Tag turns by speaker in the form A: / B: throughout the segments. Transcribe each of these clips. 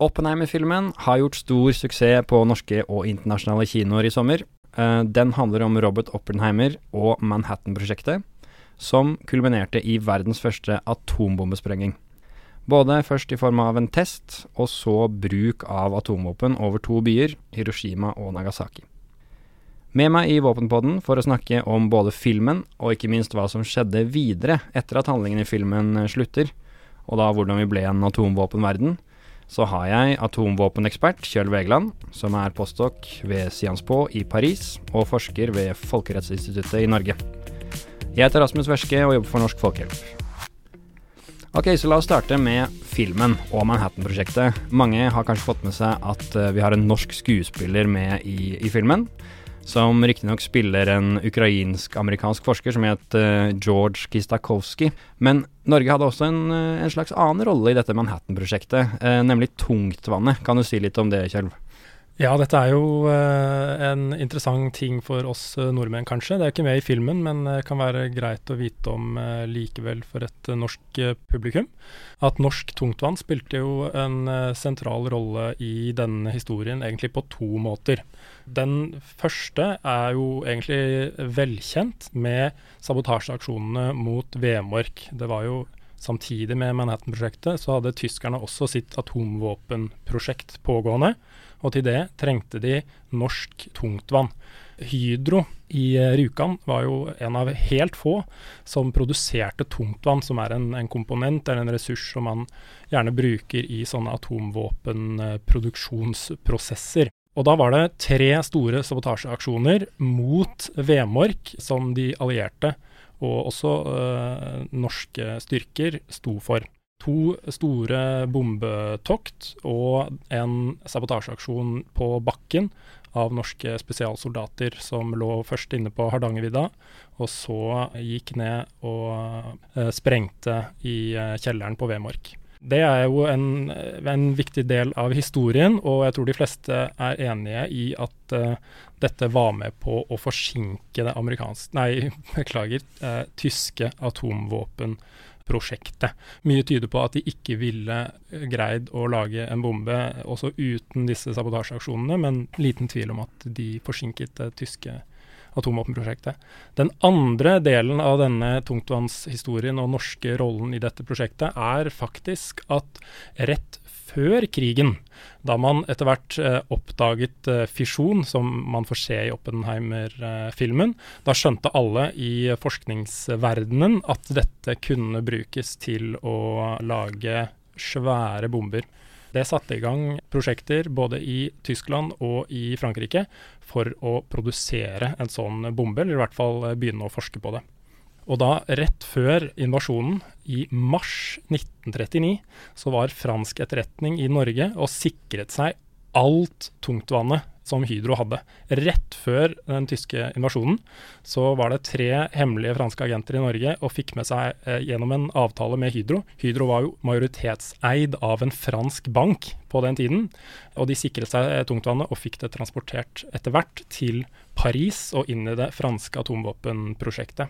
A: Oppenheimer-filmen har gjort stor suksess på norske og internasjonale kinoer i sommer. Eh, den handler om Robert Oppenheimer og Manhattan-prosjektet, som kulminerte i verdens første atombombesprenging. Både først i form av en test, og så bruk av atomvåpen over to byer, Hiroshima og Nagasaki. Med meg i Våpenpodden for å snakke om både filmen, og ikke minst hva som skjedde videre etter at handlingen i filmen slutter, og da hvordan vi ble en atomvåpenverden, så har jeg atomvåpenekspert Kjøll Vegeland, som er postdok ved Sciences Po i Paris og forsker ved Folkerettsinstituttet i Norge. Jeg heter Rasmus Werske og jobber for Norsk Folkehjelp. Ok, så la oss starte med filmen og Manhattan-prosjektet. Mange har kanskje fått med seg at uh, vi har en norsk skuespiller med i, i filmen som riktignok spiller en ukrainsk-amerikansk forsker som het uh, George Kistakowski. Men Norge hadde også en, uh, en slags annen rolle i dette Manhattan-prosjektet, uh, nemlig tungtvannet. Kan du si litt om det, Kjell?
B: Ja, dette er jo en interessant ting for oss nordmenn, kanskje. Det er ikke med i filmen, men det kan være greit å vite om likevel for et norsk publikum. At norsk tungtvann spilte jo en sentral rolle i denne historien egentlig på to måter. Den første er jo egentlig velkjent med sabotasjeaksjonene mot Vemork. Det var jo samtidig med Manhattan-prosjektet så hadde tyskerne også sitt atomvåpenprosjekt pågående, og til det trengte de norsk tungtvann. Hydro i Rjukan var jo en av helt få som produserte tungtvann, som er en, en komponent eller en ressurs som man gjerne bruker i sånne atomvåpenproduksjonsprosesser. Og da var det tre store sabotasjeaksjoner mot Vemork som de allierte og også øh, norske styrker sto for. To store bombetokt og en sabotasjeaksjon på bakken av norske spesialsoldater som lå først inne på Hardangervidda, og så gikk ned og øh, sprengte i øh, kjelleren på Vemork. Det er jo en, en, viktig del av historien, og jeg tror de fleste er enige i at dette var med på å forsinke det amerikanske Nei, beklager, Eh, tyske atomvåpenprosjektet. Mye tyder på at de ikke ville greid å lage en bombe også uten disse sabotasjeaksjonene, men liten tvil om at de forsinket det tyske atomvåpenprosjektet. Den andre delen av denne tungtvannshistorien og norske rollen i dette prosjektet er faktisk at rett før krigen, da man etter hvert eh, oppdaget eh, fisjon, som man får se i Oppenheimer-filmen, da skjønte alle i forskningsverdenen at dette kunne brukes til å lage svære bomber. Det satte i gang prosjekter både i Tyskland og i Frankrike for å produsere en sånn bombe, eller i hvert fall eh, begynne å forske på det. Og da, rett før invasjonen, i mars 1939, så var fransk etterretning i Norge og sikret seg alt tungtvannet som Hydro hadde. Rett før den tyske invasjonen så var det tre hemmelige franske agenter i Norge og fikk med seg eh, gjennom en avtale med Hydro. Hydro var jo majoritetseid av en fransk bank på den tiden, og de sikret seg eh, tungtvannet og fikk det transportert etter hvert til Paris og inn i det franske atomvåpenprosjektet.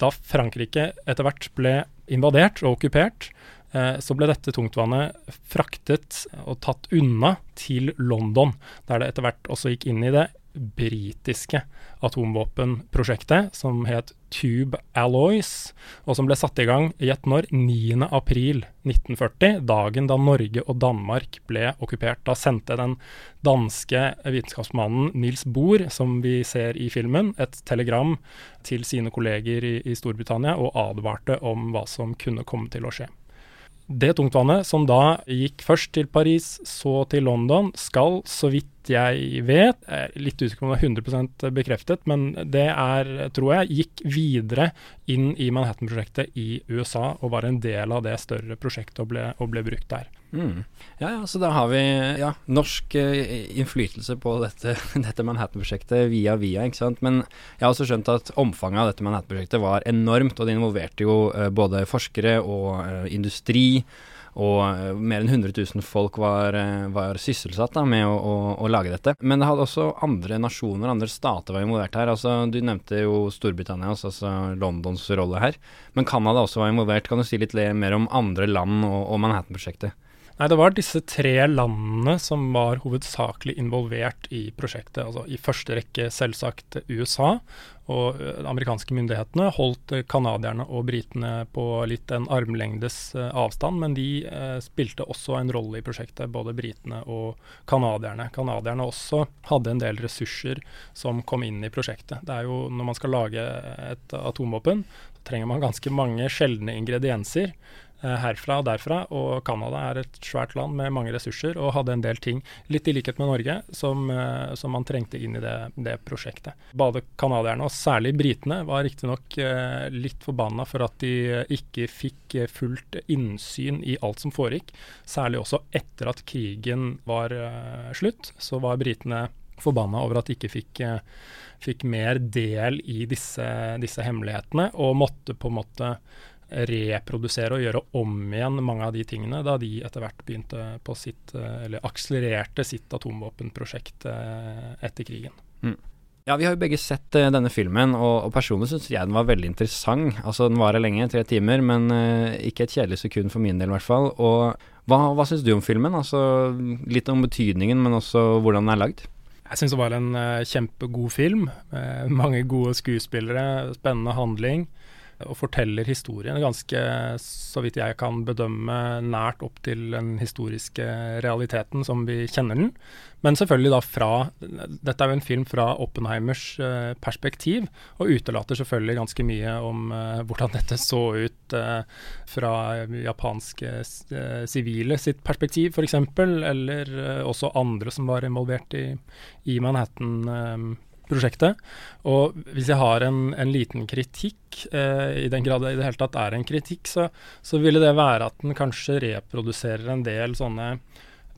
B: Da Frankrike etter hvert ble invadert og okkupert, så ble dette tungtvannet fraktet og tatt unna til London, der det etter hvert også gikk inn i det britiske atomvåpenprosjektet, som het Tube Alloys, og som ble satt i gang gjett når 9.4.1940, dagen da Norge og Danmark ble okkupert. Da sendte den danske vitenskapsmannen Nils Bohr, som vi ser i filmen, et telegram til sine kolleger i, i Storbritannia og advarte om hva som kunne komme til å skje. Det tungtvannet, som da gikk først til Paris, så til London, skal, så vidt jeg vet, litt usikker på om det er 100% bekreftet, men det er, tror jeg, gikk videre inn i Manhattan-prosjektet i USA og var en del av det større prosjektet og ble, og ble brukt der.
A: Mm. Ja, ja, så da har vi ja, norsk uh, innflytelse på dette, dette Manhattan-prosjektet via via, ikke sant. Men jeg har også skjønt at omfanget av dette Manhattan-prosjektet var enormt, og det involverte jo uh, både forskere og uh, industri. Og uh, mer enn 100 000 folk var, uh, var sysselsatt da, med å, å, å, lage dette. Men det hadde også andre nasjoner, andre stater var involvert her. Altså, du nevnte jo Storbritannia, altså, altså Londons rolle her. Men Canada også var involvert. Kan du si litt mer om andre land og, og Manhattan-prosjektet?
B: Nei, det var disse tre landene som var hovedsakelig involvert i prosjektet. Altså I første rekke selvsagt USA. Og de amerikanske myndighetene holdt canadierne og britene på litt en armlengdes avstand, men de eh, spilte også en rolle i prosjektet, både britene og canadierne. Canadierne også hadde en del ressurser som kom inn i prosjektet. Det er jo Når man skal lage et atomvåpen, trenger man ganske mange sjeldne ingredienser. Eh, herfra og derfra. Og Canada er et svært land med mange ressurser og hadde en del ting, litt i likhet med Norge, som, eh, som man trengte inn i det, det prosjektet. Både canadierne og særlig britene var riktignok eh, litt forbanna for at de ikke fikk fullt innsyn i alt som foregikk. Særlig også etter at krigen var slutt, så var britene forbanna over at de ikke fikk, fikk mer del i disse, disse hemmelighetene, og måtte på en måte reprodusere og gjøre om igjen mange av de tingene da de etter hvert begynte på sitt, eh, eller akselererte sitt atomvåpenprosjekt eh, etter krigen. Mm.
A: Ja, Vi har jo begge sett uh, denne filmen, og, og personlig syns jeg den var veldig interessant. Altså, Den varer lenge, tre timer, men uh, ikke et kjedelig sekund for min del, i hvert fall. Og Hva, hva syns du om filmen? Altså, Litt om betydningen, men også hvordan den er lagd?
B: Jeg syns det var en uh, kjempegod film. mange gode skuespillere, spennende handling og forteller historien ganske, så vidt jeg kan bedømme, nært opp til den historiske realiteten som vi kjenner den. Men selvfølgelig da fra Dette er jo en film fra Oppenheimers uh, perspektiv, og utelater selvfølgelig ganske mye om uh, hvordan dette så ut uh, fra japanske sivile sitt perspektiv, f.eks., eller også andre som var involvert i, i Manhattan prosjektet. Og hvis jeg har en, en liten kritikk, eh, i den grad det i det hele tatt er en kritikk, så, så ville det være at den kanskje reproduserer en del sånne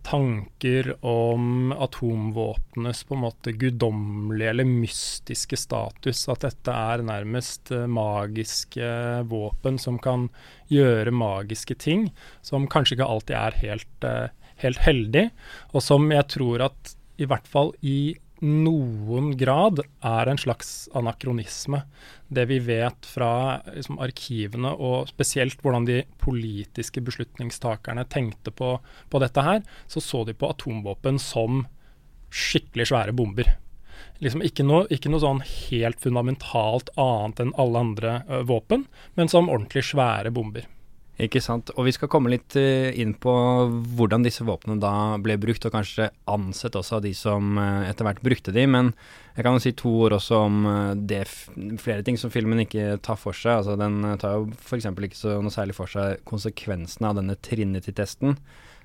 B: tanker om atomvåpnenes på en måte guddommelige eller mystiske status. At dette er nærmest eh, magiske våpen som kan gjøre magiske ting. Som kanskje ikke alltid er helt, eh, helt heldig, og som jeg tror at i hvert fall i noen grad er en slags anakronisme. Det vi vet fra liksom, arkivene, og spesielt hvordan de politiske beslutningstakerne tenkte på, på, dette her, så så de på atomvåpen som skikkelig svære bomber. Liksom ikke noe, ikke noe sånn helt fundamentalt annet enn alle andre ø, våpen, men som ordentlig svære bomber.
A: Ikke sant. Og vi skal komme litt uh, inn på hvordan disse våpnene da ble brukt, og kanskje ansett også av de som uh, etter hvert brukte de. Men jeg kan jo si to ord også om uh, det flere ting som filmen ikke tar for seg. Altså Den tar jo f.eks. ikke så noe særlig for seg konsekvensene av denne Trinity-testen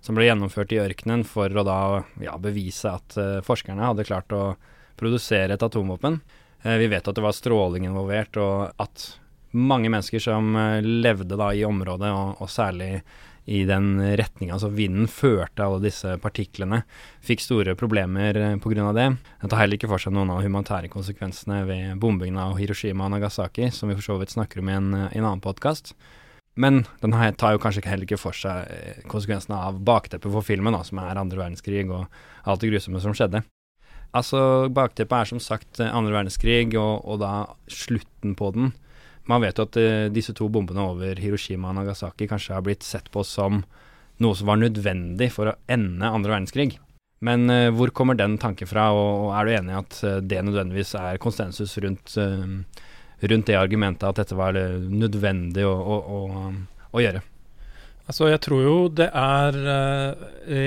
A: som ble gjennomført i ørkenen for å da ja, bevise at forskerne hadde klart å produsere et atomvåpen. vi vet at det var stråling involvert, og at mange mennesker som eh, levde da i området, og, og særlig i den retninga. Altså vinden førte alle disse partiklene. Fikk store problemer eh, pga. det. Den tar heller ikke for seg noen av humanitære konsekvensene ved bombingen av Hiroshima og Nagasaki, som vi for så vidt snakker om i en, eh, i en annen podkast. Men den tar jo kanskje heller ikke for seg konsekvensene av bakteppet for filmen, da, som er andre verdenskrig og alt det grusomme som skjedde. Altså, Bakteppet er som sagt andre verdenskrig, og, og da slutten på den man vet jo at uh, disse to bombene over Hiroshima og Nagasaki kanskje har blitt sett på som noe som var nødvendig for å ende andre verdenskrig. Men uh, hvor kommer den tanken fra, og, og er du enig i at uh, det nødvendigvis er konsensus rundt, rundt, det argumentet at dette var nødvendig å, å, å, å, gjøre?
B: Altså, jeg tror jo det er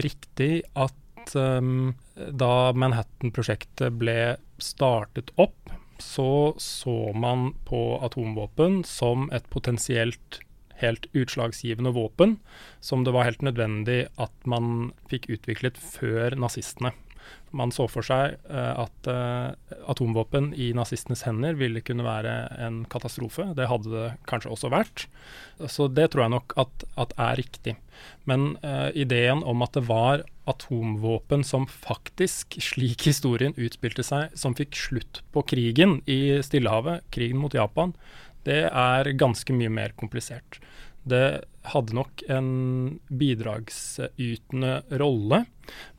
B: riktig at um, da Manhattan-prosjektet ble startet opp, så så man på atomvåpen som et potensielt helt utslagsgivende våpen, som det var helt nødvendig at man fikk utviklet før nazistene. Man så for seg uh, at uh, atomvåpen i nazistenes hender ville kunne være en katastrofe. Det hadde det kanskje også vært. Så det tror jeg nok at, at er riktig. Men uh, ideen om at det var atomvåpen som faktisk, slik historien utspilte seg, som fikk slutt på krigen i Stillehavet, krigen mot Japan, det er ganske mye mer komplisert. Det hadde nok en bidragsytende rolle,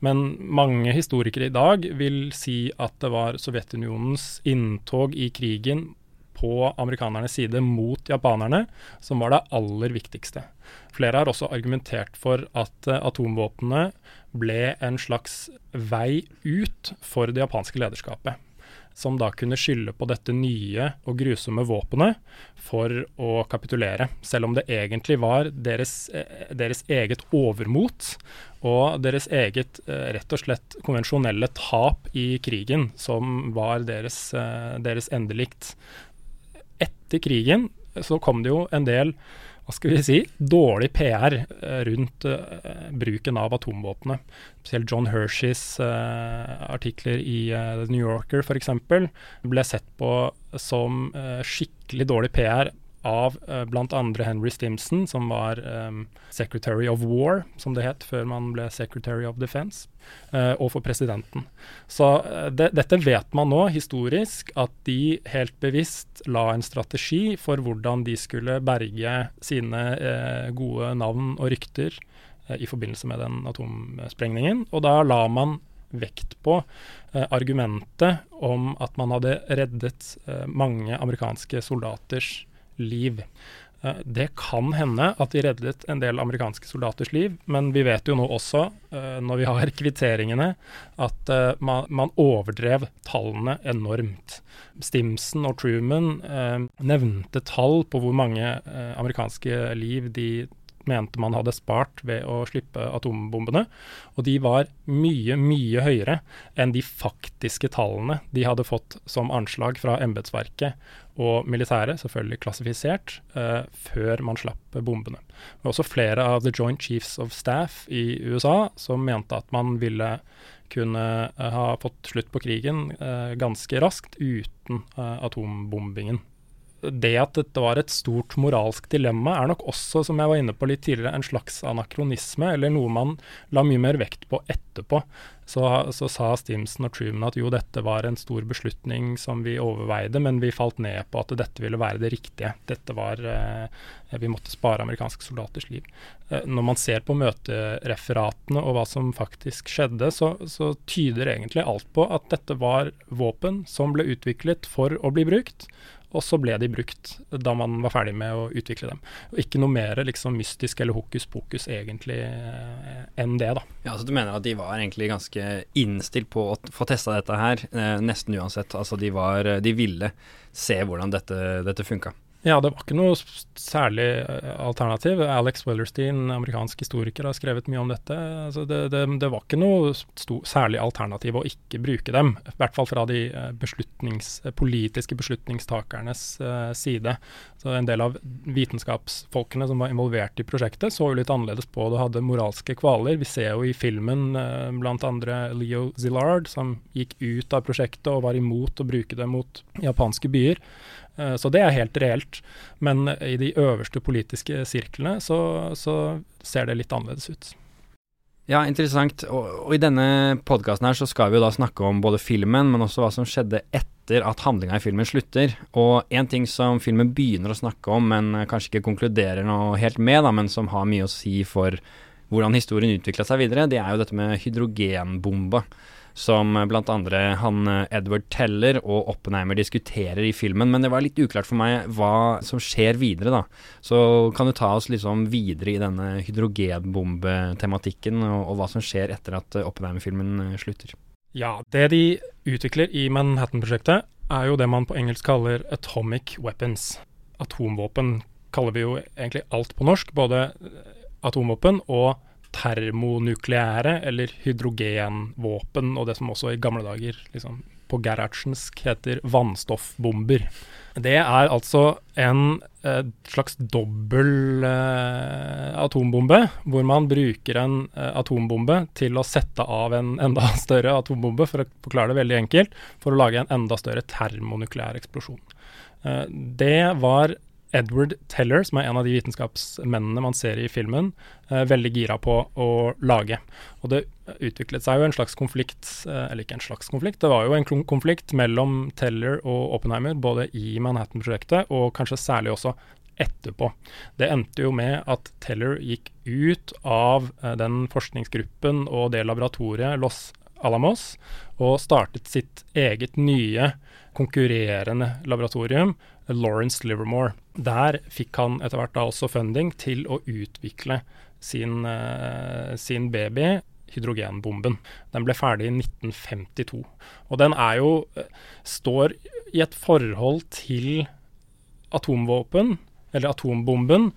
B: men mange historikere i dag vil si at det var Sovjetunionens inntog i krigen på amerikanernes side mot japanerne som var det aller viktigste. Flere har også argumentert for at uh, atomvåpnene ble en slags vei ut for det japanske lederskapet som da kunne skylde på dette nye og grusomme våpenet for å kapitulere, selv om det egentlig var deres, eh, deres eget overmot og deres eget eh, rett og slett konvensjonelle tap i krigen som var deres, eh, deres endelikt. Etter krigen så kom det jo en del hva skal vi si, dårlig PR eh, rundt uh, bruken av atomvåpenet. Spesielt John Hersheys uh, artikler i uh, The New Yorker f.eks. ble sett på som skikkelig dårlig PR av uh, bl.a. Henry Stimson, som var um, Secretary of War, som det het før man ble Secretary of Defense, uh, og for presidenten. Så uh, det, dette vet man nå historisk, at de helt bevisst la en strategi for hvordan de skulle berge sine gode navn og rykter i forbindelse med den atomsprengningen. Og da la man vekt på argumentet om at man hadde reddet mange amerikanske soldaters liv. Eh, det kan hende at de reddet en del amerikanske soldaters liv, men vi vet jo nå også, eh, når vi har kvitteringene, at eh, man, overdrev tallene enormt. Stimson og Truman nevnte tall på hvor mange amerikanske liv de mente man hadde spart ved å slippe atombombene. Og de var mye, mye høyere enn de faktiske tallene de hadde fått som anslag fra embetsverket og militæret, selvfølgelig klassifisert, eh, før man slapp bombene. Det også flere av The Joint Chiefs of Staff i USA som mente at man ville kunne uh, ha fått slutt på krigen eh, ganske raskt uten atombombingen det at dette var et stort moralsk dilemma, er nok også, som jeg var inne på litt tidligere, en slags anakronisme, eller noe man la mye mer vekt på etterpå. Så, så sa Stimson og Truman at jo, dette var en stor beslutning som vi overveide, men vi falt ned på at dette ville være det riktige. Dette var eh, Vi måtte spare amerikanske soldaters liv. Eh, når man ser på møtereferatene og hva som faktisk skjedde, så, så tyder egentlig alt på at dette var våpen som ble utviklet for å bli brukt og så ble de brukt da man var ferdig med å utvikle dem. Og ikke noe mer liksom mystisk eller hokus pokus egentlig eh, enn det, da.
A: Ja, Så du mener at de var egentlig ganske innstilt på å få testa dette her, eh, nesten uansett. Altså de var De ville se hvordan dette, dette funka.
B: Ja, det var ikke noe særlig eh, alternativ. Alex Wellerstein, amerikansk historiker, har skrevet mye om dette. Altså det, det, det, var ikke noe stor, særlig alternativ å ikke bruke dem. I hvert fall fra de eh, beslutnings, politiske beslutningstakernes uh, side. Så En del av vitenskapsfolkene som var involvert i prosjektet, så jo litt annerledes på det, hadde moralske kvaler. Vi ser jo i filmen uh, bl.a. Leo Zillard, som gikk ut av prosjektet og var imot å bruke det mot japanske byer. Eh, så det er helt reelt. Men i de øverste politiske sirklene så, så ser det litt annerledes ut.
A: Ja, interessant. Og, og i denne podkasten her så skal vi jo da snakke om både filmen, men også hva som skjedde etter at handlinga i filmen slutter. Og en ting som filmen begynner å snakke om, men kanskje ikke konkluderer noe helt med, da, men som har mye å si for hvordan historien utvikla seg videre, det er jo dette med hydrogenbomba som blant andre han eh, Edward Teller og Oppenheimer diskuterer i filmen. Men det var litt uklart for meg hva som skjer videre, da. Så kan du ta oss liksom videre i denne hydrogenbombetematikken, og, og hva som skjer etter at Oppenheimer-filmen eh, slutter?
B: Ja, det de utvikler i Manhattan-prosjektet, er jo det man på engelsk kaller atomic weapons. Atomvåpen kaller vi jo egentlig alt på norsk, både atomvåpen og termonukleære eller hydrogenvåpen, og det som også i gamle dager liksom, på gerhardsensk heter vannstoffbomber. Det er altså en eh, slags dobbel eh, atombombe, hvor man bruker en eh, atombombe til å sette av en enda større atombombe, for å forklare det veldig enkelt, for å lage en enda større termonukleær eksplosjon. Eh, det var Edward Teller, som er en av de vitenskapsmennene man ser i filmen, eh, veldig gira på å lage. Og det utviklet seg jo en slags konflikt, eh, eller ikke en slags konflikt, det var jo en konflikt mellom Teller og Oppenheimer, både i Manhattan-prosjektet og kanskje særlig også etterpå. Det endte jo med at Teller gikk ut av eh, den forskningsgruppen og det laboratoriet Los Alamos og startet sitt eget nye konkurrerende laboratorium Lawrence Livermore. Der fikk han etter hvert da også funding til å utvikle sin, uh, sin baby, hydrogenbomben. Den ble ferdig i 1952. Og den er jo står i et forhold til atomvåpen, eller atombomben,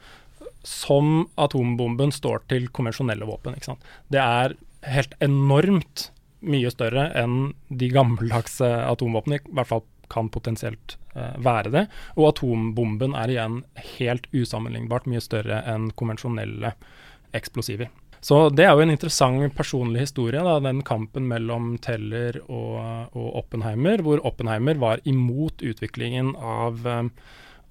B: som atombomben står til konvensjonelle våpen. Det er helt enormt mye større enn de gammeldagse atomvåpnene, i hvert fall kan potensielt eh, være det. Og atombomben er igjen helt usammenlignbart mye større enn konvensjonelle eksplosiver. Så det er jo en interessant personlig historie, da, den kampen mellom Teller og, og Oppenheimer, hvor Oppenheimer var imot utviklingen av um,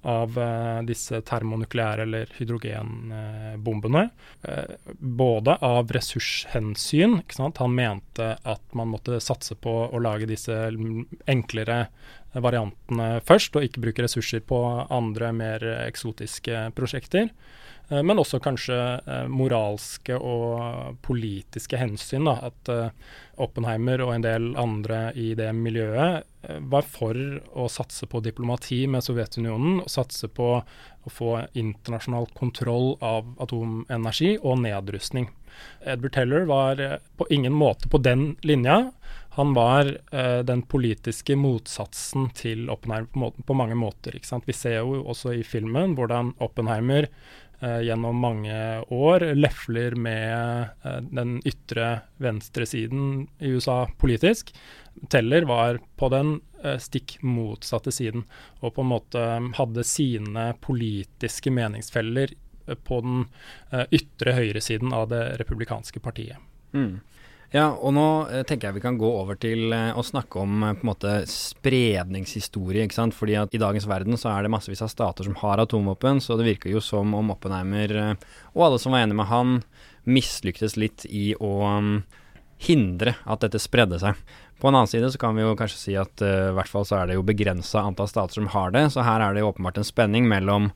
B: av uh, disse termonukleære eller hydrogenbombene. Uh, både av ressurshensyn. Han mente at man måtte satse på å lage disse enklere variantene først, og ikke bruke ressurser på andre, mer eksotiske prosjekter. Uh, men også kanskje moralske og politiske hensyn. Da, at Oppenheimer og en del andre i det miljøet Eh, var for å satse på diplomati med Sovjetunionen, og satse på å få internasjonal kontroll av atomenergi og nedrustning. Edward Teller var eh, på ingen måte på den linja. Han var eh, den politiske motsatsen til Oppenheimer på, måten, på mange måter. Vi ser jo også i filmen hvordan Oppenheimer eh, gjennom mange år lefler med eh, den ytre venstresiden i USA politisk. Teller var på den eh, stikk motsatte siden, og på en måte eh, hadde sine politiske meningsfeller eh, på den ytre høyresiden av det republikanske partiet.
A: Mm. Ja, og nå tenker jeg vi kan gå over til å snakke om på en måte spredningshistorie. ikke sant? Fordi at i dagens verden så er det massevis av stater som har atomvåpen, så det virker jo som om Oppenheimer og alle som var enige med han, mislyktes litt i å um, hindre at dette spredde seg. På en annen side så kan vi jo kanskje si at uh, i hvert fall så er det jo begrensa antall stater som har det, så her er det jo åpenbart en spenning mellom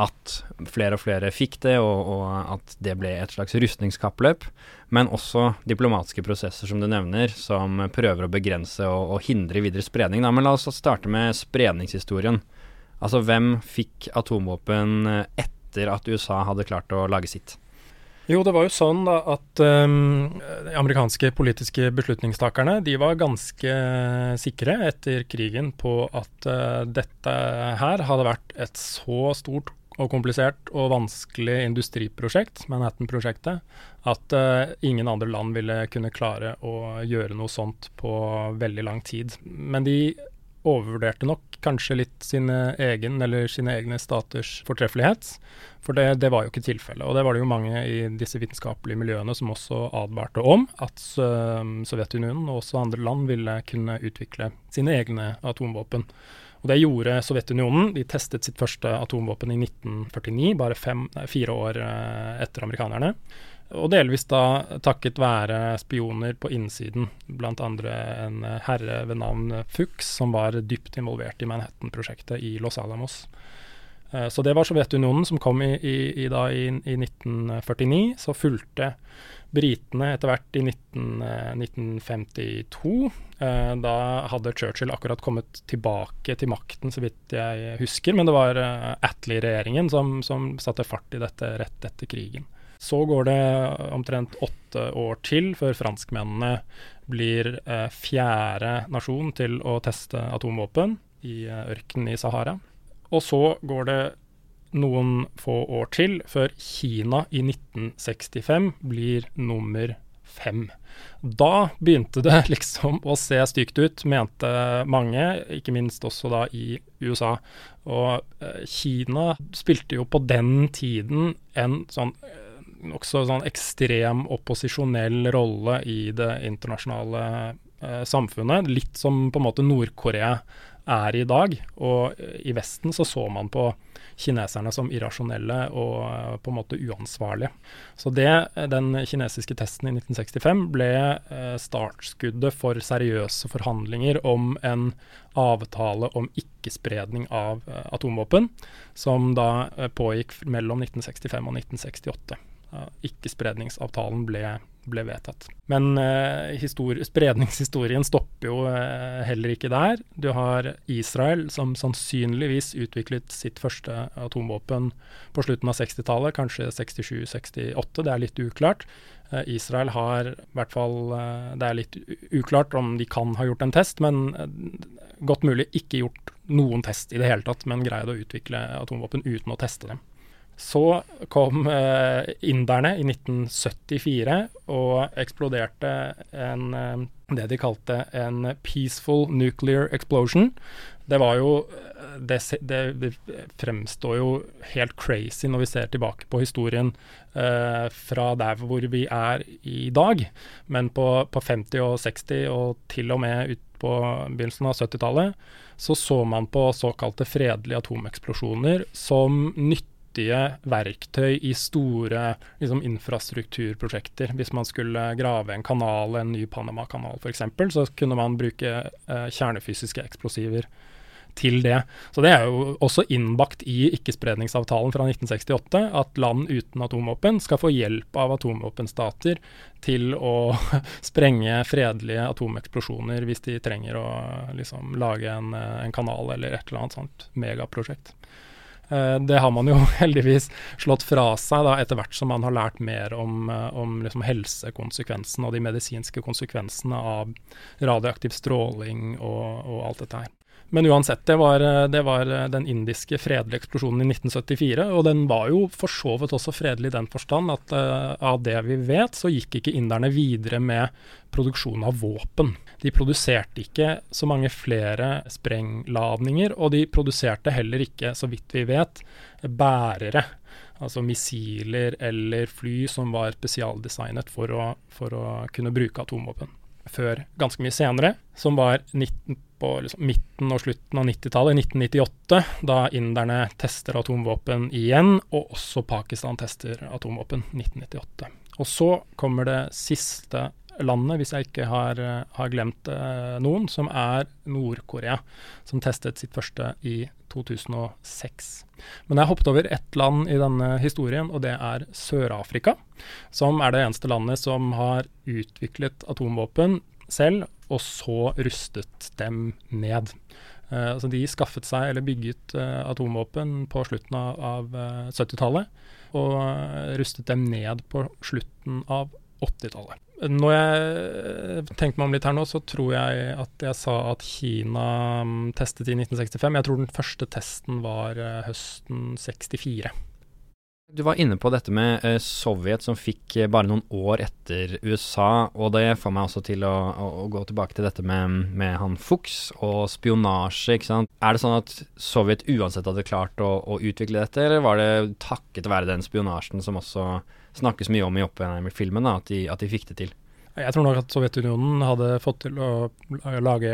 A: at flere og flere fikk det, og, og at det ble et slags rustningskappløp, men også diplomatiske prosesser, som du nevner, som prøver å begrense og, og hindre videre spredning. Da. Men la oss starte med spredningshistorien. Altså hvem fikk atomvåpen eh, etter at USA hadde klart å lage sitt?
B: Jo, det var jo sånn da at um, amerikanske politiske beslutningstakerne de var ganske sikre etter krigen på at uh, dette her hadde vært et så stort og komplisert og vanskelig industriprosjekt, Manhattan-prosjektet, at uh, ingen andre land ville kunne klare å gjøre noe sånt på veldig lang tid. Men de overvurderte nok kanskje litt sine, egen, sine egne staters fortreffelighet. For det, det, var jo ikke tilfellet. Og det var det jo mange i disse vitenskapelige miljøene som også advarte om at uh, Sovjetunionen og også andre land ville kunne utvikle sine egne atomvåpen. Og det gjorde Sovjetunionen. De testet sitt første atomvåpen i 1949, bare fem, nei, fire år uh, etter amerikanerne. Og delvis da takket være spioner på innsiden, andre en herre ved navn Fuchs, som var dypt involvert i Manhattan-prosjektet i Los Alamos. Eh, så det var Sovjetunionen som kom i, i, i, da, i 1949. Så fulgte britene etter hvert i 19, 1952. Eh, eh, da hadde Churchill akkurat kommet tilbake til makten, så vidt jeg husker. Men det var Attlee-regjeringen som, som satte fart i dette rett etter krigen. Så går det omtrent åtte år til før franskmennene blir eh, fjerde nasjon til å teste atomvåpen i eh, ørkenen i Sahara. Og så går det noen få år til før Kina i 1965 blir nummer fem. Da begynte det liksom å se stygt ut, mente mange, ikke minst også da i USA. Og eh, Kina spilte jo på den tiden en sånn nokså sånn ekstrem opposisjonell rolle i det internasjonale eh, samfunnet. Litt som på en måte Nord-Korea er i dag. Og i Vesten så så man på kineserne som irrasjonelle og uh, på en måte uansvarlige. Så det, den kinesiske testen i 1965 ble startskuddet for seriøse forhandlinger om en avtale om ikke-spredning av atomvåpen, som da pågikk mellom 1965 og 1968. Ikke-spredningsavtalen ble ble vedtatt. Men eh, spredningshistorien stopper jo eh, heller ikke der. Du har Israel, som sannsynligvis utviklet sitt første atomvåpen på slutten av 60-tallet, kanskje 67-68, det er litt uklart. Eh, Israel har i hvert fall Det er litt uklart om de kan ha gjort en test, men godt mulig ikke gjort noen test i det hele tatt, men greid å utvikle atomvåpen uten å teste dem. Så kom eh, inderne i 1974 og eksploderte en, eh, det de kalte en peaceful nuclear explosion. Det var jo det, det, det, fremstår jo helt crazy når vi ser tilbake på historien eh, fra der hvor vi er i dag. Men på, på 50- og 60- og til og med ut på begynnelsen av 70-tallet så så man på såkalte fredelige atomeksplosjoner som nytt nyttige verktøy i store liksom, infrastrukturprosjekter. Hvis man skulle grave en kanal, en ny Panama-kanal f.eks., så kunne man bruke eh, kjernefysiske eksplosiver til det. Så Det er jo også innbakt i ikkespredningsavtalen fra 1968 at land uten atomvåpen skal få hjelp av atomvåpenstater til å sprenge fredelige atomeksplosjoner hvis de trenger å liksom, lage en, en kanal eller et eller annet sånt megaprosjekt. Eh, det har man jo heldigvis slått fra seg da, etter hvert som man har lært mer om, eh, om liksom helsekonsekvensene og de medisinske konsekvensene av radioaktiv stråling og, og alt dette her. Men uansett, det var, det var, den indiske fredelige eksplosjonen i 1974. Og den var jo for så vidt også fredelig i den forstand at uh, av det vi vet, så gikk ikke inderne videre med produksjon av våpen. De produserte ikke så mange flere sprengladninger, og de produserte heller ikke, så vidt vi vet, bærere. Altså missiler eller fly som var spesialdesignet for å, for å kunne bruke atomvåpen. Før ganske mye senere, som var 19 på liksom midten og slutten av 90-tallet, 1998, da inderne tester atomvåpen igjen, og også Pakistan tester atomvåpen, 1998. Og så kommer det siste landet, hvis jeg ikke har, har glemt eh, noen, som er Nord-Korea, som testet sitt første i 2006. Men jeg hoppet over ett land i denne historien, og det er Sør-Afrika. Som er det eneste landet som har utviklet atomvåpen selv, og så rustet dem ned. Uh, altså de skaffet seg, eller bygget uh, atomvåpen på slutten av, av uh, eh, 70-tallet, og rustet dem ned på slutten av 80-tallet. Når jeg tenker meg om litt her nå, så tror jeg at jeg sa at Kina um, testet i 1965. Jeg tror den første testen var høsten 64.
A: Du var inne på dette med eh, Sovjet som fikk eh, bare noen år etter USA, og det får meg også til å, å gå tilbake til dette med, med, han Fuchs og spionasje, ikke sant. Er det sånn at Sovjet uansett hadde klart å, å utvikle dette, eller var det takket være den spionasjen som også snakkes mye om i Oppenheimer-filmen, at, at de fikk det til?
B: Jeg tror nok at Sovjetunionen hadde fått til å lage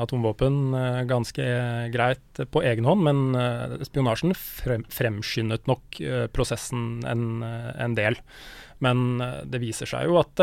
B: atomvåpen eh, ganske greit på egen hånd, men eh, spionasjen frem, fremskyndet nok eh, prosessen en, en, del. Men det viser seg jo at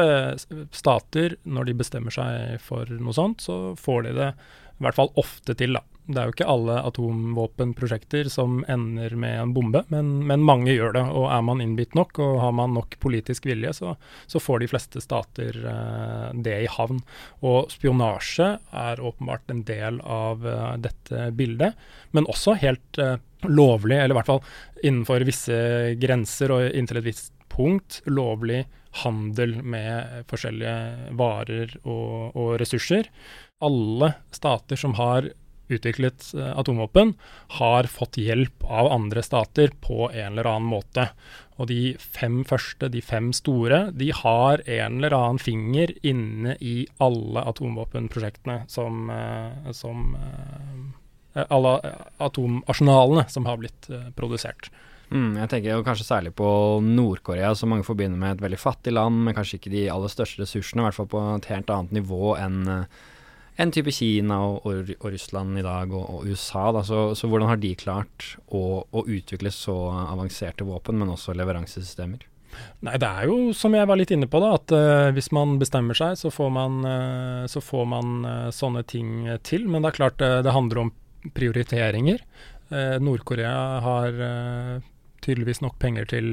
B: stater, når de bestemmer seg for noe sånt, så får de det i hvert fall ofte til, da. Det er jo ikke alle atomvåpenprosjekter som ender med en bombe, men, men, mange gjør det. Og er man innbitt nok og har man nok politisk vilje, så, så får de fleste stater eh, det i havn. Og spionasje er åpenbart en del av eh, dette bildet, men også helt eh, lovlig, eller i hvert fall innenfor visse grenser og inntil et visst punkt, lovlig handel med forskjellige varer og, og ressurser. Alle stater som har utviklet uh, atomvåpen, har fått hjelp av andre stater på en eller annen måte. Og de fem første, de fem store, de har en eller annen finger inne i alle atomvåpenprosjektene som, uh, som uh, Alle atomarsenalene som har blitt produsert.
A: Mm, jeg tenker jo kanskje særlig på Nord-Korea, som mange forbinder med et veldig fattig land, men kanskje ikke de aller største ressursene, i hvert fall på et helt annet nivå enn en type Kina og, og, og Russland i dag, og, og USA. Da. Så, så, hvordan har de klart å, å, utvikle så avanserte våpen, men også leveransesystemer?
B: Nei, Det er jo som jeg var litt inne på, da, at uh, hvis man bestemmer seg, så får man, uh, så får man uh, sånne ting til. Men det er klart det handler om prioriteringer. Nord-Korea har tydeligvis nok penger til,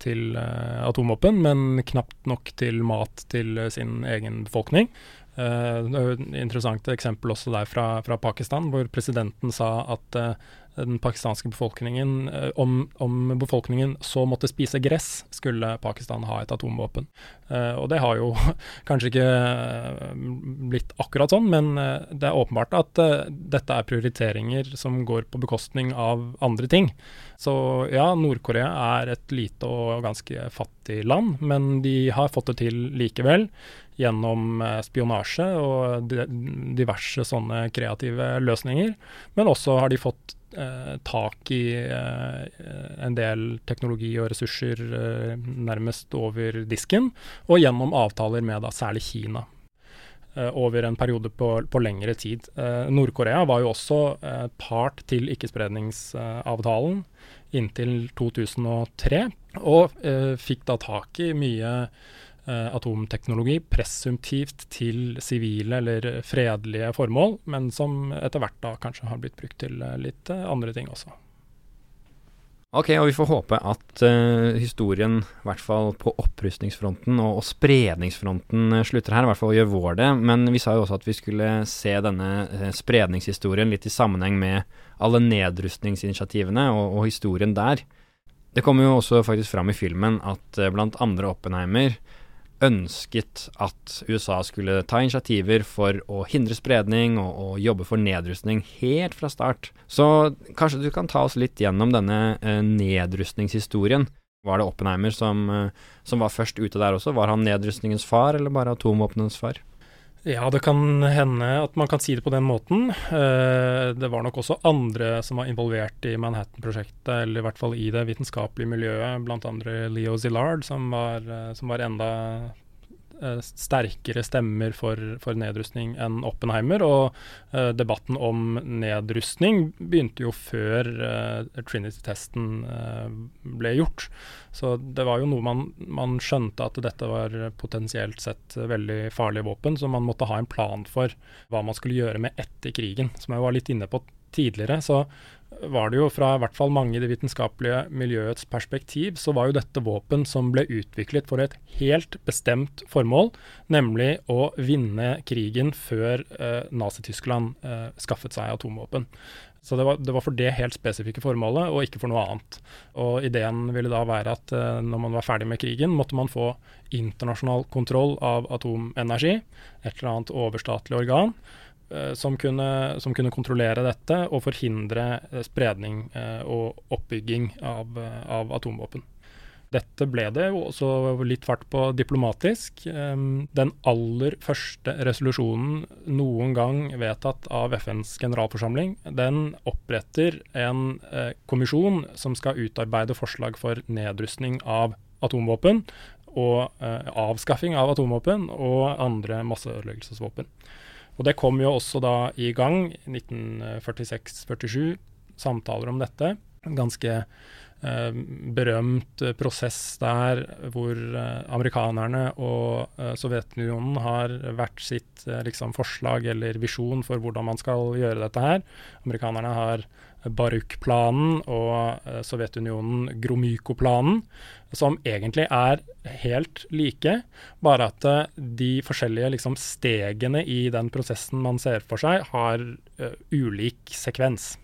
B: til atomvåpen, men knapt nok til mat til sin egen befolkning. Uh, er interessant eksempel også der fra, fra Pakistan, hvor presidenten sa at uh, den pakistanske befolkningen uh, om, om, befolkningen så måtte spise gress, skulle Pakistan ha et atomvåpen. og det har jo kanskje ikke blitt akkurat sånn, men det er åpenbart at dette er prioriteringer som går på bekostning av andre ting. Så ja, Nord-Korea er et lite og ganske fattig land, men de har fått det til likevel gjennom eh, spionasje og diverse sånne kreative løsninger. Men også har de fått eh, tak i eh, en del teknologi og ressurser eh, nærmest over disken, og gjennom avtaler med da særlig Kina. Eh, over en periode på, på lengre tid. Eh, Nord-Korea var jo også part til ikkespredningsavtalen inntil 2003, og fikk da tak i mye Eh, atomteknologi presumptivt til sivile eller fredelige formål, men som etter hvert da kanskje har blitt brukt til eh, litt eh, andre ting også.
A: Ok, og vi får håpe at uh, historien, i hvert fall på opprustningsfronten og, og spredningsfronten, uh, slutter her. I hvert fall gjør vår det. Men vi sa jo også at vi skulle se denne uh, spredningshistorien litt i sammenheng med alle nedrustningsinitiativene og, og historien der. Det kommer jo også faktisk fram i filmen at blant andre Oppenheimer ønsket at USA skulle ta initiativer for å hindre spredning og, og, jobbe for nedrustning helt fra start. Så kanskje du kan ta oss litt gjennom denne eh, nedrustningshistorien. Var det Oppenheimer som, eh, som, var først ute der også? Var han nedrustningens far, eller bare atomvåpnenes far?
B: Ja, det kan hende at man kan si det på den måten. Eh, det var nok også andre som var involvert i Manhattan-prosjektet, eller i hvert fall i det vitenskapelige miljøet, andre Leo Zillard, som var, eh, som var enda sterkere stemmer for, for, nedrustning enn Oppenheimer. Og uh, debatten om nedrustning begynte jo før uh, Trinity-testen ble gjort. Så det var jo noe man, man, skjønte at dette var potensielt sett veldig farlige våpen, så man måtte ha en plan for hva man skulle gjøre med etter krigen. Som jeg var litt inne på tidligere, så var det jo fra i hvert fall mange i det vitenskapelige miljøets perspektiv, så var jo dette våpen som ble utviklet for et helt bestemt formål, nemlig å vinne krigen før eh, Nazi-Tyskland eh, skaffet seg atomvåpen. Så det var, det var, for det helt spesifikke formålet, og ikke for noe annet. Og ideen ville da være at eh, når man var ferdig med krigen, måtte man få internasjonal kontroll av atomenergi, et eller annet overstatlig organ. Eh, som kunne, som kunne, kontrollere dette og forhindre eh, spredning eh, og oppbygging av, av atomvåpen. Dette ble det jo også litt fart på diplomatisk. Den aller første resolusjonen noen gang vedtatt av FNs generalforsamling, den oppretter en kommisjon som skal utarbeide forslag for nedrustning av atomvåpen og avskaffing av atomvåpen og andre masseødeleggelsesvåpen. Og det kom jo også da i gang, 1946-47, samtaler om dette. En ganske eh, berømt prosess der hvor eh, amerikanerne og eh, Sovjetunionen har hvert sitt eh, liksom, forslag eller visjon for hvordan man skal gjøre dette her. Amerikanerne har Baruk-planen og eh, Sovjetunionen Gromyko-planen, som egentlig er helt like, bare at eh, de forskjellige liksom, stegene i den prosessen man ser for seg, har uh, ulik sekvens.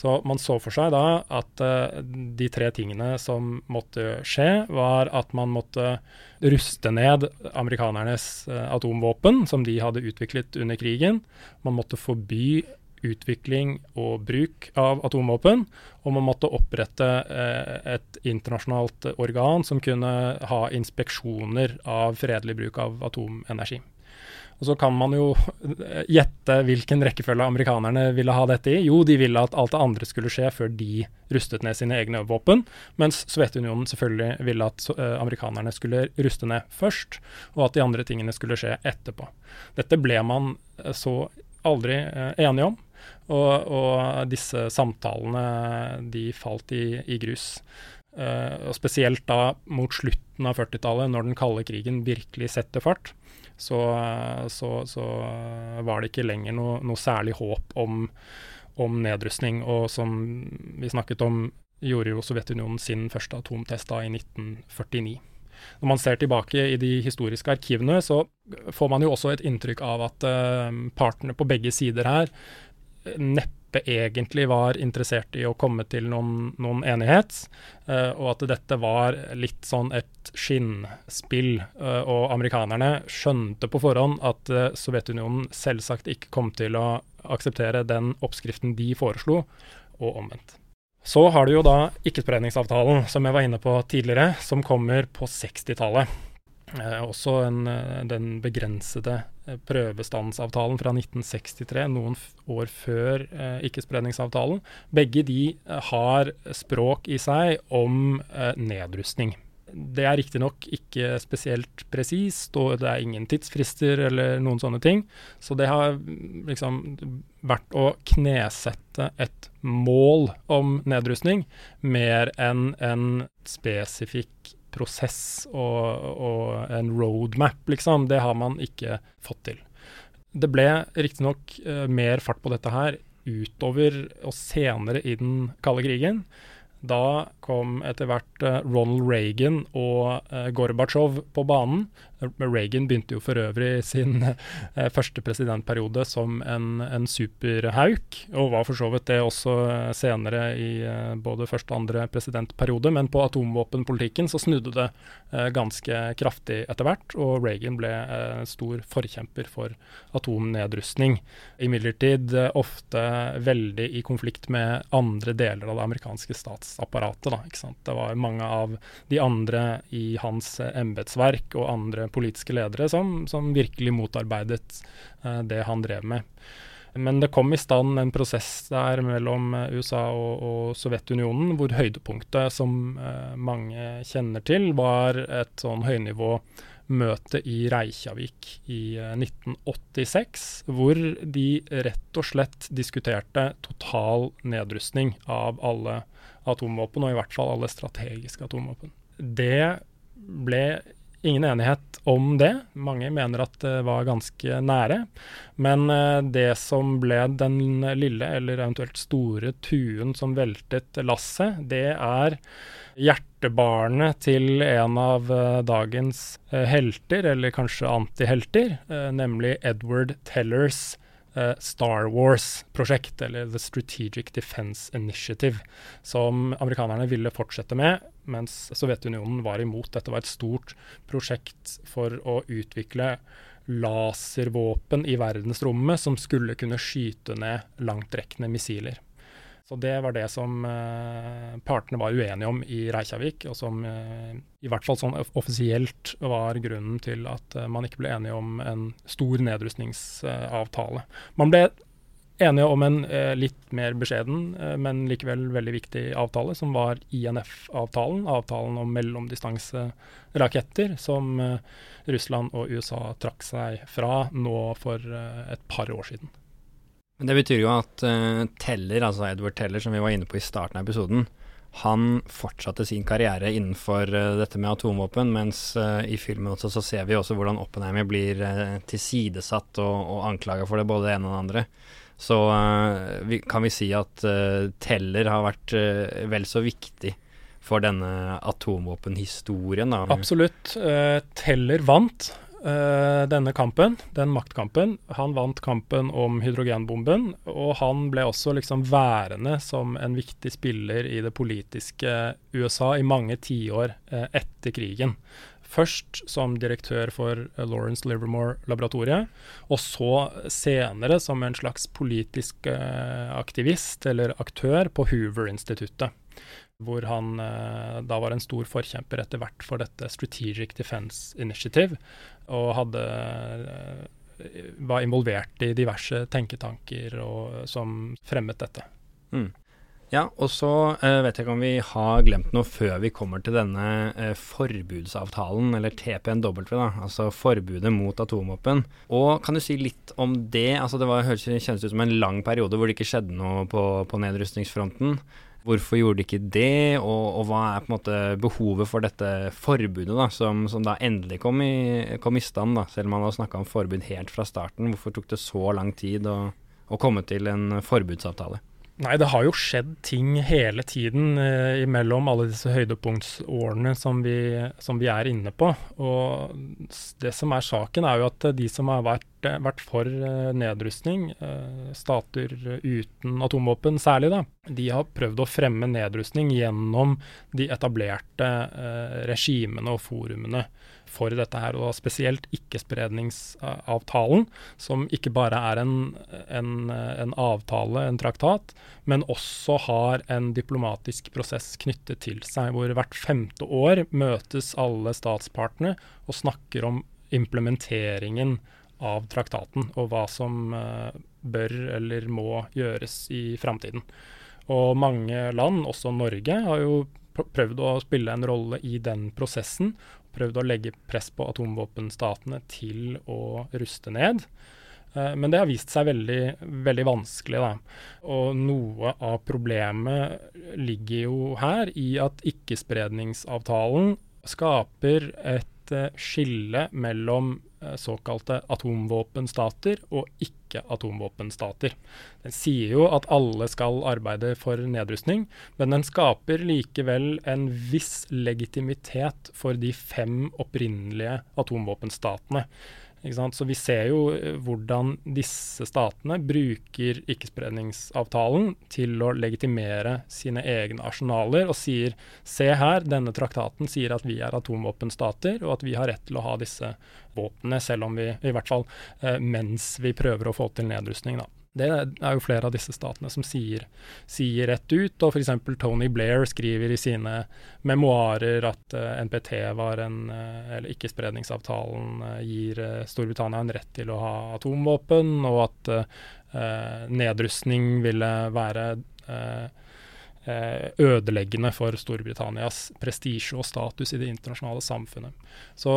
B: Så man så for seg da at uh, de tre tingene som måtte skje, var at man måtte ruste ned amerikanernes uh, atomvåpen, som de hadde utviklet under krigen. Man måtte forby utvikling og bruk av atomvåpen, og man måtte opprette eh, et internasjonalt organ som kunne ha inspeksjoner av fredelig bruk av atomenergi. Og Så kan man jo eh, gjette hvilken rekkefølge amerikanerne ville ha dette i. Jo, de ville at alt det andre skulle skje før de rustet ned sine egne våpen, mens Sovjetunionen selvfølgelig ville at uh, amerikanerne skulle ruste ned først, og at de andre tingene skulle skje etterpå. Dette ble man så aldri enige om. Og, og disse samtalene de falt i, i grus. Uh, og Spesielt da mot slutten av 40-tallet, når den kalde krigen virkelig setter fart, så, så, så var det ikke lenger noe, noe særlig håp om, om, nedrustning. Og som vi snakket om gjorde jo Sovjetunionen sin første atomtest da i 1949. Når man ser tilbake i de historiske arkivene, så får man jo også et inntrykk av at uh, partene på begge sider her neppe egentlig var interessert i å komme til noen, noen enighet, uh, og at dette var litt sånn et skinnspill. Uh, og amerikanerne skjønte på forhånd at uh, Sovjetunionen selvsagt ikke kom til å akseptere den oppskriften de foreslo, og omvendt. Så har du jo da ikkespredningsavtalen, som jeg var inne på tidligere, som kommer på 60-tallet. Eh, også en, eh, den begrensede eh, prøvestandsavtalen fra 1963, noen år før eh, ikkespredningsavtalen. Begge de eh, har språk i seg om eh, nedrustning. Det er riktignok ikke spesielt presist, og det er ingen tidsfrister eller noen sånne ting. Så det har mm, liksom vært å knesette et mål om nedrustning mer enn en spesifikk prosess og, og en roadmap, liksom. Det har man ikke fått til. Det ble riktignok uh, mer fart på dette her utover og senere i den kalde krigen. Da kom etter hvert uh, Ronald Reagan og uh, Gorbatsjov på banen. Reagan begynte jo for øvrig sin uh, første presidentperiode som en, en superhauk, og var for så vidt det også senere i både første og andre presidentperiode. Men på atomvåpenpolitikken så snudde det ganske kraftig etter hvert, og Reagan ble stor forkjemper for atomnedrustning. Imidlertid ofte veldig i konflikt med andre deler av det amerikanske statsapparatet. Da, det var mange av de andre i hans eh, embetsverk og andre politiske ledere som, som virkelig motarbeidet eh, det han drev med. Men det kom i stand en prosess der mellom eh, USA og, og Sovjetunionen, hvor høydepunktet, som eh, mange kjenner til, var et sånn høynivå møte i Reykjavik i 1986, eh, hvor de rett og slett diskuterte total nedrustning av alle atomvåpen, og i hvert fall alle strategiske atomvåpen. Det ble ingen enighet om det. Mange mener at det var ganske nære. Men eh, det som ble den lille, eller eventuelt store tuen som veltet lasset, det er hjertebarnet til en av uh, dagens uh, helter, eller kanskje antihelter, nemlig Edward Tellers Star Wars-prosjekt, eller The Strategic Defense Initiative, som amerikanerne ville fortsette med, mens Sovjetunionen var imot. Dette var et stort prosjekt for å utvikle laservåpen i verdensrommet som skulle kunne skyte ned langtrekkende missiler. Så det var det som eh, partene var uenige om i Reykjavik, og som eh, i hvert fall sånn offisielt var grunnen til at eh, man ikke ble enige om en stor nedrustningsavtale. Man ble enige om en litt mer beskjeden, men likevel veldig viktig avtale, som var INF-avtalen. Avtalen om mellomdistanseraketter, som Russland og USA trakk seg fra nå for et par år siden.
A: Men Det betyr jo at uh, Teller, altså Edward Teller, som vi var inne på i starten av episoden, han fortsatte sin karriere innenfor uh, dette med atomvåpen, mens uh, i filmen også så ser vi også hvordan Oppenheimer blir tilsidesatt og, og anklaga for det, både det ene og det andre. Så vi, kan vi si at Teller har vært vel så viktig for denne atomvåpenhistorien. Da.
B: Absolutt. Teller vant. Uh, denne kampen, den maktkampen. Han vant kampen om hydrogenbomben, og han ble også liksom værende som en viktig spiller i det politiske USA i mange tiår uh, etter krigen. Først som direktør for uh, Lawrence Livermore-laboratoriet, og så senere som en slags politisk aktivist eller aktør på Hoover-instituttet hvor han eh, da var en stor forkjemper etter hvert for dette Strategic Defense Initiative, og hadde, eh, var involvert i diverse tenketanker og, som fremmet dette.
A: Mm. Ja, og så uh, vet jeg ikke om vi har glemt noe før vi kommer til denne uh, forbudsavtalen, eller TPNW, da, altså forbudet mot atomvåpen. Og kan du si litt om det? Altså Det var, kjennes ut som en lang periode hvor det ikke skjedde noe på, på nedrustningsfronten. Hvorfor gjorde de ikke det, og, og, hva er på en måte behovet for dette forbudet, da, som, som da endelig kom i, kom i, stand, da, selv om man har snakka om forbud helt fra starten? Hvorfor tok det så lang tid å, å komme til en forbudsavtale?
B: Nei, det har jo skjedd ting hele tiden eh, imellom alle disse høydepunktsårene som vi, som vi, er inne på. Og det som er saken, er jo at de som har vært, eh, vært for eh, nedrustning, eh, stater uten atomvåpen særlig, da, de har prøvd å fremme nedrustning gjennom de etablerte eh, regimene og forumene for dette her, og spesielt ikkespredningsavtalen, som ikke bare er en, en, en, avtale, en traktat, men også har en diplomatisk prosess knyttet til seg, hvor hvert femte år møtes alle statspartene og snakker om implementeringen av traktaten, og hva som uh, bør eller må gjøres i framtiden. Og mange land, også Norge, har jo prøvd å spille en rolle i den prosessen prøvd å legge press på atomvåpenstatene til å ruste ned. Eh, men det har vist seg veldig, veldig vanskelig. Da. Og noe av problemet ligger jo her i at ikkespredningsavtalen skaper et eh, skille mellom Eh, såkalte atomvåpenstater og ikke-atomvåpenstater. Den sier jo at alle skal arbeide for nedrustning, men den skaper likevel en viss legitimitet for de fem opprinnelige atomvåpenstatene. Så vi ser jo eh, hvordan disse statene bruker ikkespredningsavtalen til å legitimere sine egne arsenaler og sier se her, denne traktaten sier at vi er atomvåpenstater og at vi har rett til å ha disse våpnene, selv om vi i hvert fall eh, mens vi prøver å få til nedrustning. da. Det er jo flere av disse statene som sier, sier rett ut. og F.eks. Tony Blair skriver i sine memoarer at uh, eh, NPT var en uh, Eller ikkespredningsavtalen uh, gir Storbritannia en rett til å ha atomvåpen, og at nedrustning ville være ødeleggende for Storbritannias prestisje og status i det internasjonale samfunnet. Så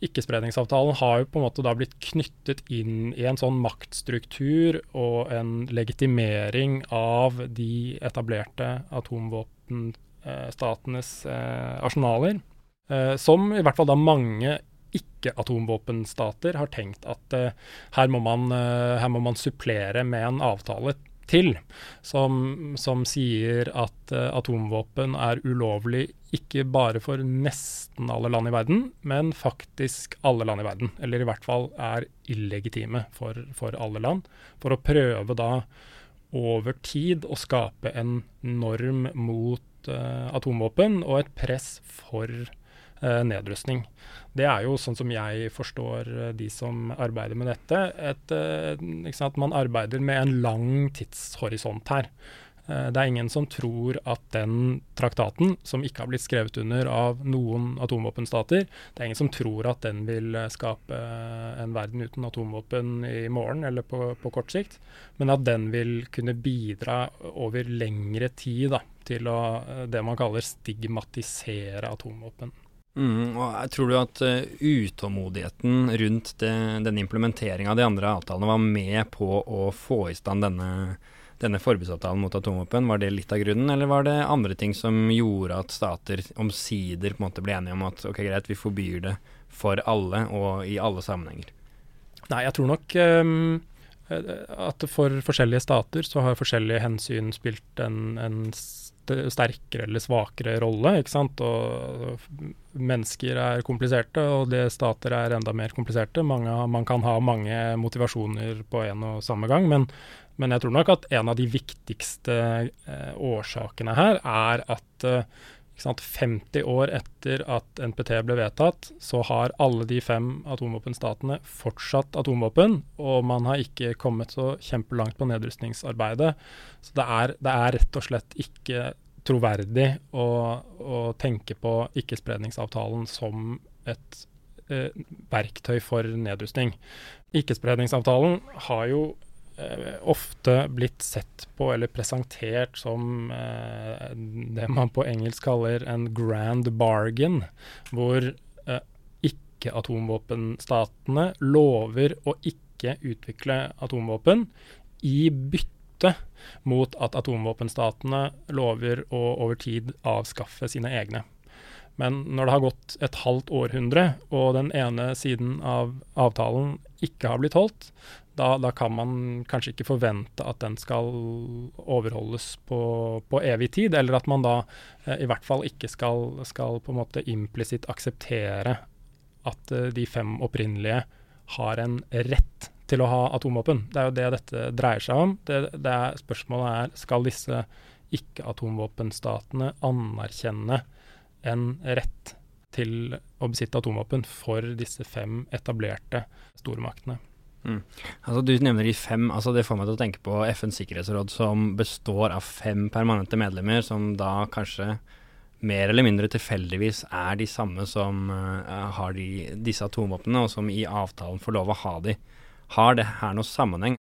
B: Ikkespredningsavtalen har jo på en måte da blitt knyttet inn i en sånn maktstruktur og en legitimering av de etablerte atomvåpenstatenes eh, arsenaler, eh, som i hvert fall da mange ikke-atomvåpenstater har tenkt at eh, her, må man, her, må man, supplere med en avtale til, som, som sier at uh, atomvåpen er ulovlig ikke bare for nesten alle land i verden, men faktisk alle land i verden. Eller i hvert fall er illegitime for, for alle land. For å prøve da over tid å skape en norm mot uh, atomvåpen og et press for uh, nedrustning. Det er jo sånn som jeg forstår eh, de som arbeider med dette, et, eh, at man arbeider med en lang tidshorisont her. Eh, det er ingen som tror at den traktaten, som ikke har blitt skrevet under av noen atomvåpenstater, det er ingen som tror at den vil skape en verden uten atomvåpen i morgen eller på, på kort sikt, men at den vil kunne bidra over lengre tid da, til å, det man kaller stigmatisere atomvåpen.
A: Mm, og Tror du at uh, utålmodigheten rundt det, denne implementeringa av de andre avtalene var med på å få i stand denne, denne forbudsavtalen mot atomvåpen? Var det litt av grunnen, eller var det andre ting som gjorde at stater omsider på en måte ble enige om at ok, greit, vi forbyr det for alle og i alle sammenhenger?
B: Nei, jeg tror nok um, at for forskjellige stater så har forskjellige hensyn spilt en, en sterkere eller svakere rolle. ikke sant? Og mennesker er kompliserte, og det stater er enda mer kompliserte. Mange, man kan ha mange motivasjoner på en og samme gang, men, men jeg tror nok at en av de viktigste eh, årsakene her er at eh, 50 år etter at NPT ble vedtatt, så har alle de fem atomvåpenstatene fortsatt atomvåpen, og man har ikke kommet så kjempelangt på nedrustningsarbeidet. Så det er, det er rett og slett ikke troverdig å, å tenke på ikkespredningsavtalen som et eh, verktøy for nedrustning. Ikkespredningsavtalen har jo ofte blitt sett på eller presentert som eh, det man på engelsk kaller en grand bargain, hvor eh, ikke-atomvåpenstatene lover å ikke utvikle atomvåpen i bytte mot at atomvåpenstatene lover å over tid avskaffe sine egne. Men når det har gått et halvt århundre, og den ene siden av avtalen ikke har blitt holdt, da, da, kan man kanskje ikke forvente at den skal overholdes på, på evig tid, eller at man da eh, i hvert fall ikke skal, skal på en måte implisitt akseptere at eh, de fem opprinnelige har en rett til å ha atomvåpen. Det er jo det dette dreier seg om. Det, det er, spørsmålet er skal disse ikke-atomvåpenstatene anerkjenne en rett til å besitte atomvåpen for disse fem etablerte stormaktene.
A: Mm. Altså Du nevner de fem. altså Det får meg til å tenke på FNs sikkerhetsråd, som består av fem permanente medlemmer, som da kanskje mer eller mindre tilfeldigvis er de samme som uh, har de, disse atomvåpnene, og som i avtalen får lov å ha de. Har det her noen sammenheng?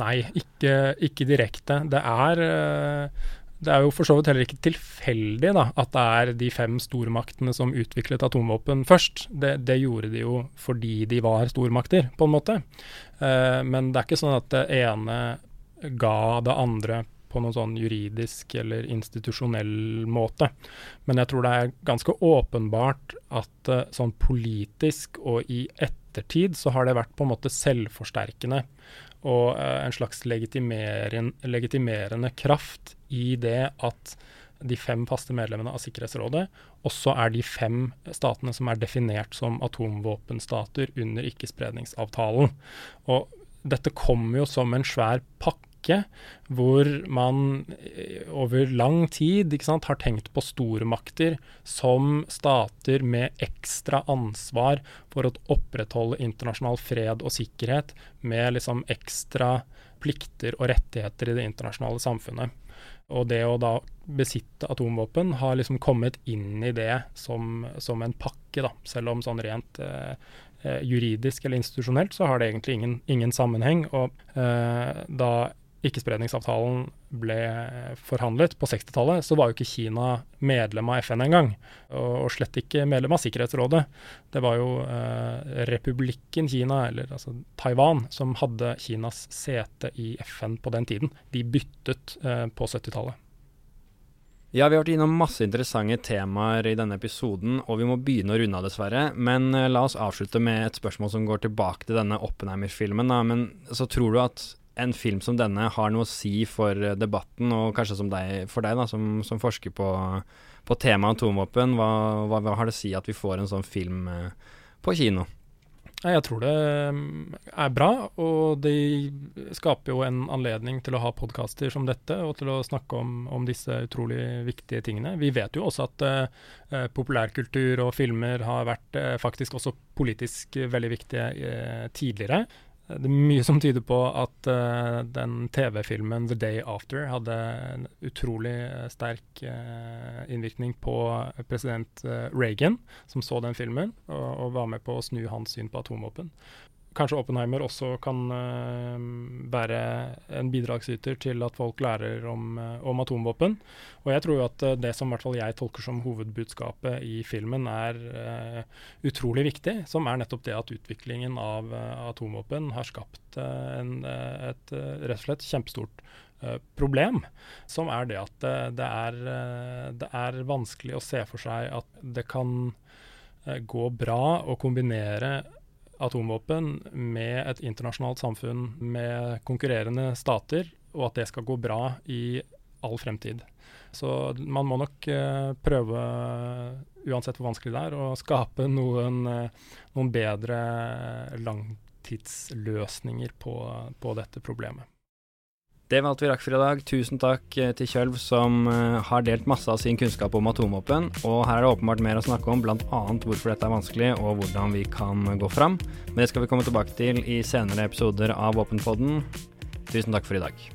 B: Nei, ikke, ikke direkte. Det er uh, det er jo for så vidt heller ikke tilfeldig da, at det er de fem stormaktene som utviklet atomvåpen først. Det, det, gjorde de jo fordi de var stormakter, på en måte. Uh, men det er ikke sånn at det ene ga det andre på noen sånn juridisk eller institusjonell måte. Men jeg tror det er ganske åpenbart at uh, sånn politisk og i ettertid så har det vært på en måte selvforsterkende og uh, en slags legitimerende kraft i det at de fem faste medlemmene av Sikkerhetsrådet også er de fem statene som er definert som atomvåpenstater under ikkespredningsavtalen. Og dette kommer jo som en svær pakke hvor man eh, over lang tid sant, har tenkt på stormakter som stater med ekstra ansvar for å opprettholde internasjonal fred og sikkerhet, med liksom ekstra plikter og rettigheter i det internasjonale samfunnet. Og det å da besitte atomvåpen har liksom kommet inn i det som, som en pakke, da. Selv om sånn rent eh, eh, juridisk eller institusjonelt så har det egentlig ingen, ingen sammenheng. Og eh, da ikkespredningsavtalen ble forhandlet på 60-tallet, så var jo ikke Kina medlem av FN engang. Og, slett ikke medlem av Sikkerhetsrådet. Det var jo eh, republikken Kina, eller altså Taiwan, som hadde Kinas sete i FN på den tiden. De byttet eh, på 70-tallet.
A: Ja, vi har vært innom masse interessante temaer i denne episoden, og vi må begynne å runde av, dessverre. Men uh, la oss avslutte med et spørsmål som går tilbake til denne Oppenheimer-filmen. Men så tror du at en film som denne har noe å si for eh, debatten, og kanskje deg, for deg da, som, som forsker på, på temaet atomvåpen. Hva, hva, hva, har det å si at vi får en sånn film eh, på kino?
B: Jeg tror det mm, er bra, og det skaper jo en anledning til å ha podkaster som dette, og til å snakke om, om, disse utrolig viktige tingene. Vi vet jo også at uh, populærkultur og filmer har vært uh, faktisk også politisk veldig viktige uh, tidligere. Det er mye som tyder på at uh, den TV-filmen 'The Day After' hadde en utrolig uh, sterk uh, innvirkning på president Reagan, som så den filmen, og, og, var med på å snu hans syn på atomvåpen kanskje Oppenheimer også kan uh, være en bidragsyter til at folk lærer om, uh, om atomvåpen. Og jeg tror jo at uh, det som hvert fall jeg tolker som hovedbudskapet i filmen, er utrolig viktig. Som er nettopp det at utviklingen av atomvåpen har skapt en, et rett og slett kjempestort problem, som er det at det er, det er vanskelig å se for seg at det kan gå bra å kombinere atomvåpen med et internasjonalt samfunn med konkurrerende stater, og at det skal gå bra i all fremtid. Så man må nok uh, prøve, uansett hvor vanskelig det er, å skape noen, uh, noen bedre langtidsløsninger på, på dette problemet.
A: Det var alt vi rakk for i dag. Tusen takk eh, til Kjølv, som eh, har delt masse av sin kunnskap om atomvåpen. Og her er det åpenbart mer å snakke om, bl.a. hvorfor dette er vanskelig, og hvordan vi kan gå fram. Men det skal vi komme tilbake til i senere episoder av Våpenpodden. Tusen takk for i dag.